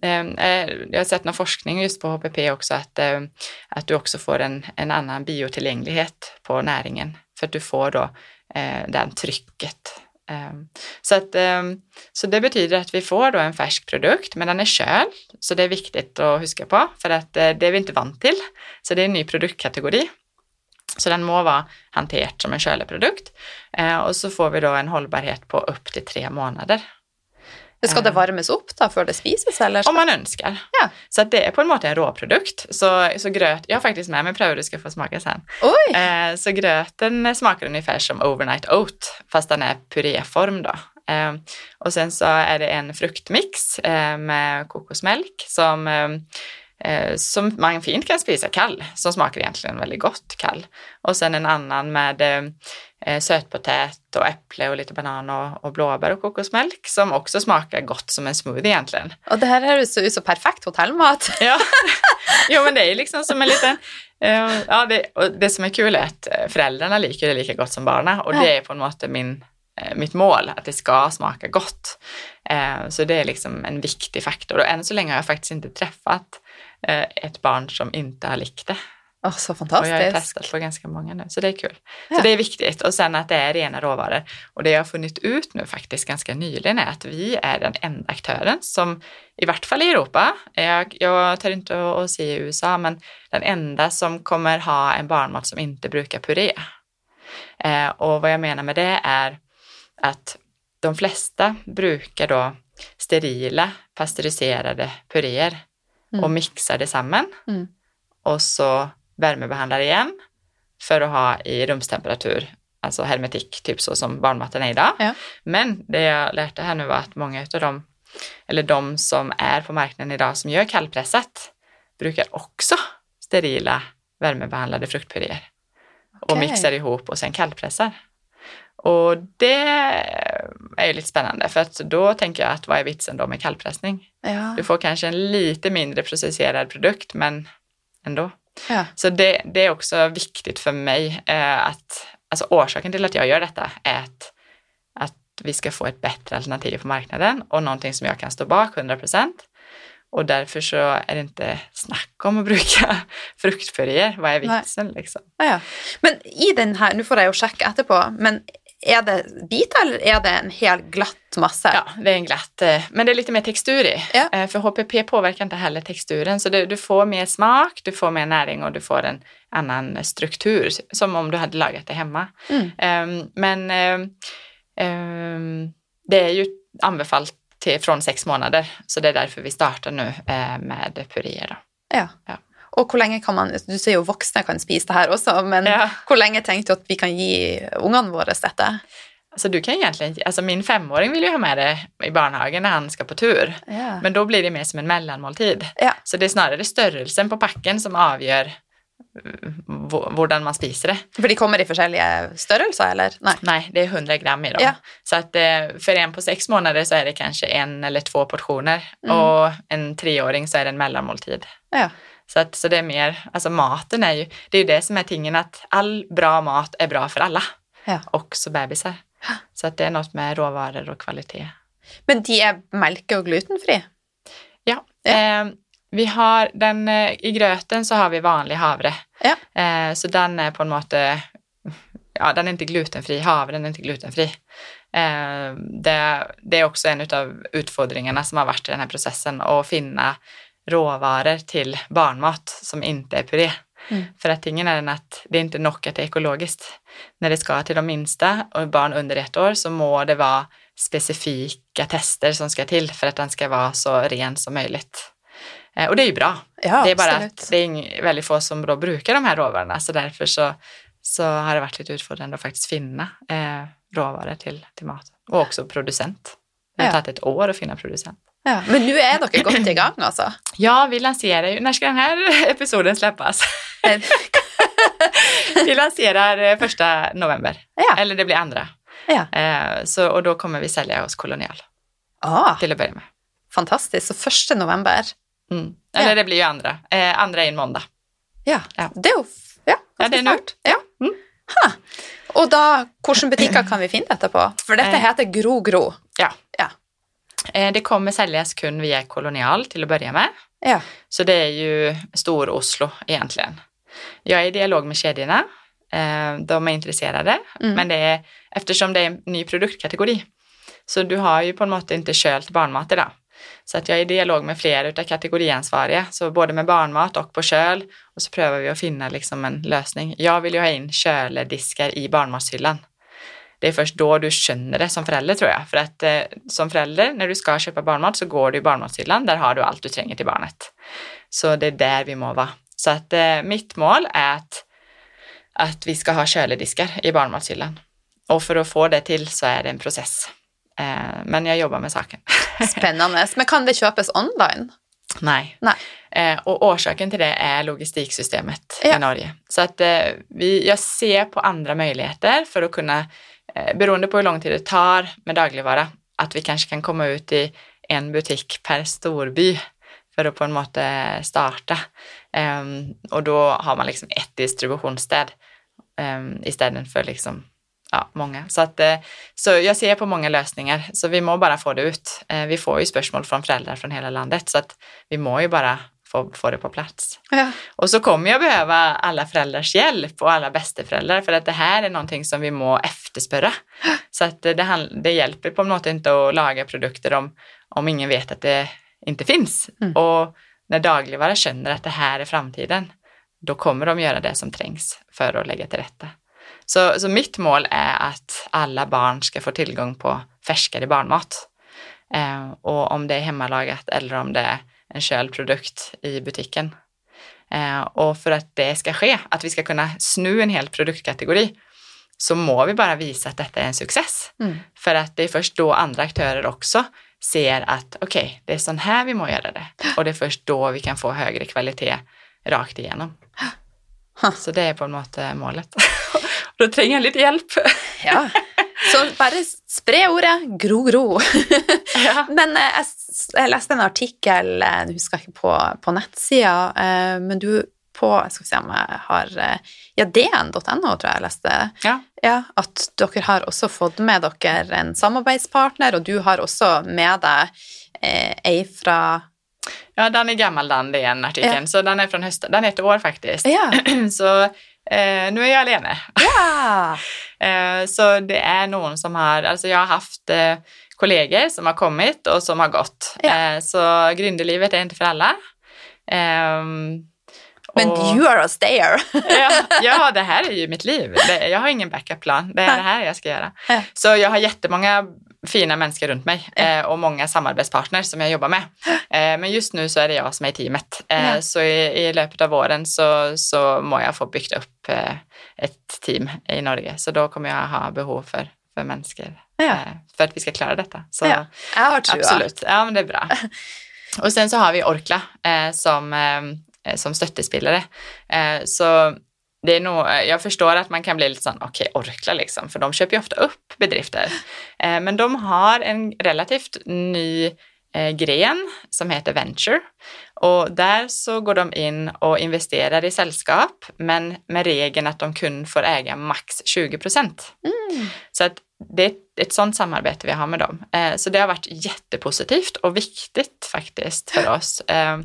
B: en, eh, jag har sett någon forskning just på HPP också att, eh, att du också får en, en annan biotillgänglighet på näringen för att du får då eh, det trycket. Ehm, så, att, ehm, så det betyder att vi får då en färsk produkt, men den är köld, så det är viktigt att huska på, för att eh, det är vi inte vant till. Så det är en ny produktkategori. Så den må vara hanterad som en köleprodukt. Eh, och så får vi då en hållbarhet på upp till tre månader.
C: Ska det varmes upp då för det spises? Eller?
B: Om man önskar.
C: Ja.
B: Så det är på en måte en råprodukt. Så, så gröt, jag har faktiskt med mig pröver du ska få smaka sen.
C: Oj!
B: Eh, så gröten smakar ungefär som overnight oat, fast den är puréform då. Eh, och sen så är det en fruktmix eh, med kokosmjölk som eh, eh, som man fint kan spisa kall, som smakar egentligen väldigt gott kall. Och sen en annan med eh, eh, sötpotat och äpple och lite banan och, och blåbär och kokosmjölk som också smakar gott som en smoothie egentligen.
C: Och det här är ju så, så perfekt hotellmat.
B: Ja, jo men det är liksom som en liten, uh, ja det, och det som är kul är att föräldrarna liker det lika gott som barnen och det är på något sätt min, mitt mål, att det ska smaka gott. Så det är liksom en viktig faktor och än så länge har jag faktiskt inte träffat ett barn som inte har likt det.
C: Oh, så fantastiskt.
B: Och jag har testat på ganska många nu, så det är kul. Ja. Så det är viktigt. Och sen att det är rena råvaror. Och det jag har funnit ut nu faktiskt ganska nyligen är att vi är den enda aktören som, i vart fall i Europa, jag, jag tar inte att se i USA, men den enda som kommer ha en barnmat som inte brukar puré. Eh, och vad jag menar med det är att de flesta brukar då sterila pasteuriserade puréer mm. och mixar det samman. Mm. Och så värmebehandlar igen för att ha i rumstemperatur, alltså hermetik, typ så som barnmaten är idag. Ja. Men det jag lärde här nu var att många av dem, eller de som är på marknaden idag som gör kallpressat, brukar också sterila värmebehandlade fruktpuréer okay. och mixar ihop och sen kallpressar. Och det är ju lite spännande för att då tänker jag att vad är vitsen då med kallpressning? Ja. Du får kanske en lite mindre processerad produkt men ändå. Ja. Så det, det, är också viktigt för mig eh, att, alltså orsaken till att jag gör detta är att, att vi ska få ett bättre alternativ på marknaden och någonting som jag kan stå bak 100 procent. Och därför så är det inte snack om att bruka fruktpuréer. Vad är vitsen liksom?
C: Ja, ja. Men i den här, nu får jag ju checka efterpå, men är det bitar eller är det en hel glatt massa?
B: Ja, det är en glatt, eh, men det är lite mer textur i. Ja. Eh, för HPP påverkar inte heller texturen, så du, du, får mer smak, du får mer näring och du får en annan struktur, som om du hade lagat det hemma. Mm. Um, men um, det är ju anbefallt till, från sex månader, så det är därför vi startar nu uh, med puréer.
C: Ja. ja. Och hur länge kan man, du säger ju vuxna kan spisa det här också, men ja. hur länge tänkte du att vi kan ge ungarna våra detta?
B: Alltså du kan egentligen, alltså min femåring vill ju ha med det i barnhagen när han ska på tur. Ja. Men då blir det mer som en mellanmåltid. Ja. Så det är snarare störrelsen på packen som avgör hur man spiser det.
C: För det kommer i olika störelser eller?
B: Nej. Nej, det är 100 gram i dem. Ja. Så att eh, för en på sex månader så är det kanske en eller två portioner mm. och en treåring så är det en mellanmåltid. Ja. Så, att, så det är mer, alltså maten är ju, det är ju det som är tingen att all bra mat är bra för alla. Ja. Också bebisar. Så att det är något med råvaror och kvalitet.
C: Men de är mjölk och glutenfria?
B: Ja. ja. Eh, vi har den, eh, i gröten så har vi vanlig havre. Ja. Eh, så den är på något måte, ja den är inte glutenfri, havren är inte glutenfri. Eh, det, det, är också en av utfordringarna som har varit i den här processen att finna råvaror till barnmat som inte är puré. Mm. För att tingen är den att det är inte nog att det är ekologiskt. När det ska till de minsta och barn under ett år så må det vara specifika tester som ska till för att den ska vara så ren som möjligt. Eh, och det är ju bra. Ja, det är bara absolut. att det är väldigt få som då brukar de här råvarorna så därför så, så har det varit lite utfordrande att faktiskt finna eh, råvaror till, till mat. Och också producent. Det har ja. tagit ett år att finna producent.
C: Ja, men nu är dere godt i gang, alltså?
B: Ja, vi lanserar ju, när ska den här episoden släppas? vi lanserar eh, första november, ja. eller det blir andra. Ja. Eh, så, och då kommer vi sälja hos Kolonial. Ah. Till att börja med.
C: Fantastiskt, så första november?
B: Mm. Eller ja. det blir ju andra, eh, andra är en måndag.
C: Ja, ja. det är, ja,
B: ja, det är nu.
C: Ja. Mm. Ha. Och då, vilka butiker kan vi finna detta på? För detta heter Gro Gro.
B: Ja. ja. Eh, Det kommer säljas kun via Kolonial till att börja med.
C: Ja.
B: Så det är ju Stor-Oslo egentligen. Jag är i dialog med kedjorna. Eh, De är intresserade,
C: Mm.
B: men det är, eftersom det är en ny produktkategori. Så du har ju på något sätt inte költ barnmat idag. Så att jag är i dialog med flera utav kategoriansvariga, så både med barnmat och på köl. Och så prövar vi att finna liksom en lösning. Jag vill ju ha in kölediskar i barnmatshyllan. Det är först då du känner det som förälder tror jag. För att eh, som förälder, när du ska köpa barnmat så går du i barnmatshyllan, där har du allt du tränger till barnet. Så det är där vi må vara. Så att eh, mitt mål är att, att vi ska ha kölediskar i barnmatshyllan. Och för att få det till så är det en process. Eh, men jag jobbar med saken.
C: Spännande. Men kan det köpas online?
B: Nej.
C: Nej.
B: Eh, och orsaken till det är logistiksystemet
C: Ja.
B: i Norge. Så att eh, vi, jag ser på andra möjligheter för att kunna, Eh, beroende på hur lång tid det tar med dagligvara, att vi kanske kan komma ut i en butik per storby för att på en måte starta. Ehm, och då har man liksom ett distributionsstäd ehm, um, istället för liksom ja, många. Så, att, eh, så jag ser på många lösningar, så vi må bara få det ut. Eh, vi får ju spörsmål från föräldrar från hela landet, så att vi må ju bara få, få det på plats.
C: Ja.
B: Och så kommer jag behöva alla föräldrars hjälp och alla bästeföräldrar för att det här är någonting som vi må efterspöra. Så att det, det hjälper på något inte att laga produkter om, om ingen vet att det inte finns.
C: Mm.
B: Och när dagligvara känner att det här är framtiden, då kommer de göra det som trängs för att lägga till rätta. Så, så mitt mål är att alla barn ska få tillgång på färskare barnmat. Eh, och om det är hemmalagat eller om det är en köld produkt i butiken. Eh, och för att det ska ske, att vi ska kunna snu en hel produktkategori, så må vi bara visa att detta är en success.
C: Mm.
B: För att det är först då andra aktörer också ser att okej, det är sån här vi må göra det. Och det är först då vi kan få högre kvalitet rakt igenom. Så det är på något måte målet. då tränger jag lite hjälp.
C: ja. Så bare spre ordet gro, gro.
B: ja.
C: Men eh, jeg, jeg leste en artikkel, eh, jeg husker ikke på, på nettsida, eh, men du på Skal vi se om jeg har Ja, dn.no, tror jeg jeg leste.
B: ja.
C: Ja, At dere har også fått med dere en samarbeidspartner, og du har også med deg eh, ei fra
B: Ja, den är gammal den, det är en artikeln. Så den är från hösten, den är ett år faktiskt.
C: Ja!
B: Så eh, nu är jag alene.
C: ja.
B: Eh, så det är någon som har, alltså jag har haft eh, kollegor som har kommit och som har gått.
C: Ja.
B: Eh, så gründerlivet är inte för alla. Ehm,
C: Men
B: och-
C: you are a stayer.
B: ja, ja, det här är ju mitt liv. Det, jag har ingen backup-plan. Det är det här jag ska göra. Så jag har jättemånga fina människor runt mig eh, och många samarbetspartners som jag jobbar med. Eh, men just nu så är det jag som är i teamet. Eh,
C: Ja.
B: Så i, i löpet av våren så, så må jag få byggt upp eh, ett team i Norge. Så då kommer jag ha behov för, för människor
C: Ja.
B: eh, för att vi ska klara detta. Så,
C: Ja. Trua.
B: Absolut, ja men det är bra. Och sen så har vi Orkla eh, som, som stöttespelare. Så det är nog, jag förstår att man kan bli lite sån, okej Orkla liksom, för de köper ju ofta upp bedrifter. Eh, men de har en relativt ny eh, gren som heter Venture. Och där så går de in och investerar i sällskap, men med regeln att de kun får äga max 20 procent.
C: Mm.
B: Så att det är ett, sånt samarbete vi har med dem. Eh, så det har varit jättepositivt och viktigt faktiskt för oss. Eh,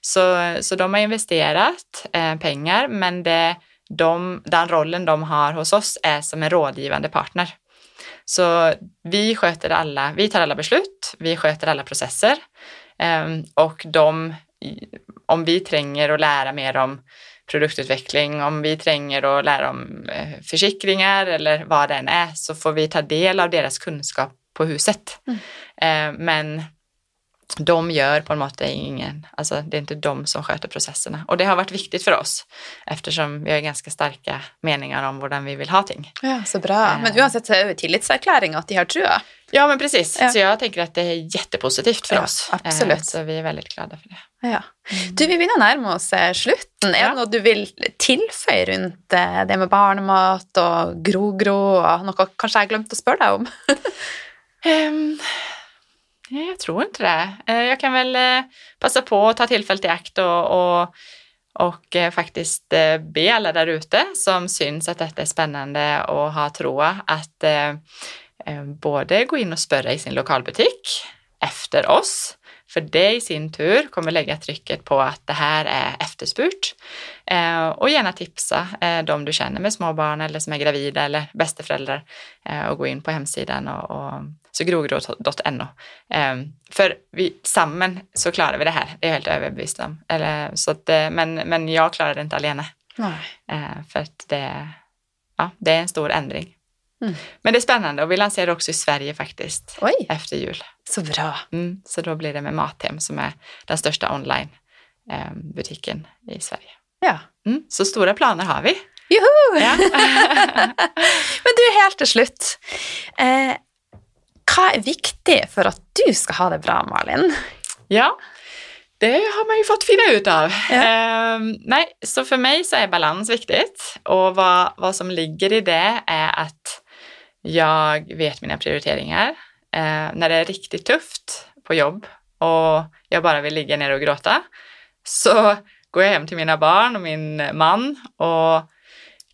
B: så, så de har investerat eh, pengar, men det, de, den rollen de har hos oss är som en rådgivande partner. Så vi sköter alla, vi tar alla beslut, vi sköter alla processer eh, och de, om vi tränger att lära mer om produktutveckling, om vi tränger att lära om eh, försikringar eller vad det än är, så får vi ta del av deras kunskap på huset. Eh, men de gör på något sätt ingen, alltså det är inte de som sköter processerna. Och det har varit viktigt för oss eftersom vi har ganska starka meningar om hur vi vill ha ting.
C: Ja, så bra. Men uansett så er det jo tillitserklæring at de har trua.
B: Ja men precis,
C: Ja.
B: så jag tänker att det är jättepositivt för
C: Ja,
B: oss.
C: absolut.
B: Eh, Så vi är väldigt glada för det.
C: Ja. Du, vi å nærme oss eh. Er
B: Ja.
C: det noe du vil tilføye rundt eh, det med barnemat og gro-gro, og noe kanskje jeg har glemt å spørre deg om?
B: Nej, jag tror inte det. Eh, jag kan väl eh, passa på att ta tillfället i akt och, och, och eh, faktiskt be alla där ute som syns att detta är spännande och har troa att både gå in och spörra i sin lokalbutik efter oss. För det i sin tur kommer lägga trycket på att det här är efterspurt. Eh, och gärna tipsa eh, de du känner med småbarn eller som är gravida eller bästeföräldrar eh, och gå in på hemsidan och, och sogrogro.no. Eh, för vi, samman så klarar vi det här, det är jag helt överbevist om. Eller, så att, eh, men, men jag klarar det inte alene. Eh, för att det, ja, det är en stor ändring. Mm. Men det är spännande och vi lanserar också i Sverige faktiskt
C: Oj.
B: efter jul.
C: Så bra.
B: Mm, så då blir det med Mathem som är den största onlinebutiken eh, i Sverige.
C: Ja.
B: Mm, så stora planer har vi.
C: Juhu! Ja. Men du, helt till slut. Eh, vad är viktigt för att du ska ha det bra, Malin?
B: Ja, det har man ju fått finna ut av. Ja. Eh, nej, så för mig så är balans viktigt och vad, vad som ligger i det är att jag vet mina prioriteringar. Eh, när det är riktigt tufft på jobb och jag bara vill ligga ner och gråta så går jag hem till mina barn och min man och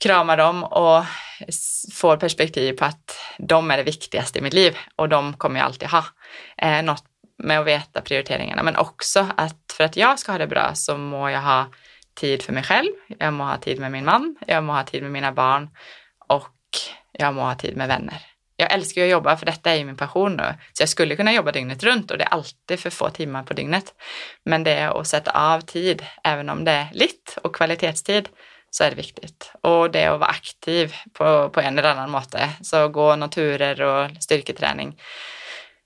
B: kramar dem och får perspektiv på att de är det viktigaste i mitt liv och de kommer jag alltid ha. Eh, något med att veta prioriteringarna, men också att för att jag ska ha det bra så må jag ha tid för mig själv, jag må ha tid med min man, jag må ha tid med mina barn och jag må ha tid med vänner. Jag älskar ju att jobba för detta är ju min passion nu. Så jag skulle kunna jobba dygnet runt och det är alltid för få timmar på dygnet. Men det är att sätta av tid, även om det är litt och kvalitetstid, så är det viktigt. Och det att vara aktiv på, på en eller annan måte. Så gå naturer och styrketräning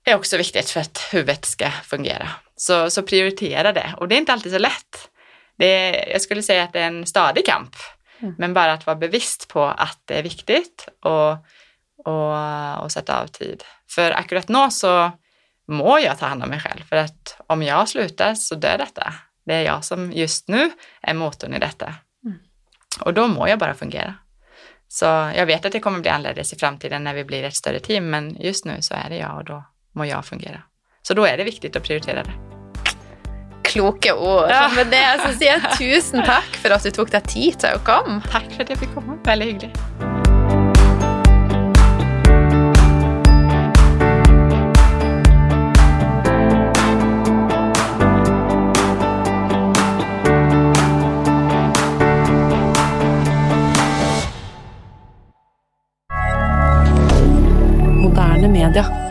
B: är också viktigt för att huvudet ska fungera. Så, så prioritera det. Och det är inte alltid så lätt. Det jag skulle säga att det är en stadig kamp. Mm. Men bara att vara bevisst på att det är viktigt och, och, och sätta av tid. För akkurat nu så må jag ta hand om mig själv. För att om jag slutar så dör detta. Det är jag som just nu är motorn i detta. Och då må jag bara fungera. Så jag vet att det kommer bli annorlunda i framtiden när vi blir ett större team, men just nu så är det jag och då må jag fungera. Så då är det viktigt att prioritera det.
C: Kloka ord. Ja. Med det så säger jag tusen tack för att du tog dig tid till att komma.
B: Tack för att jag fick komma. Väldigt hyggligt.
A: regarder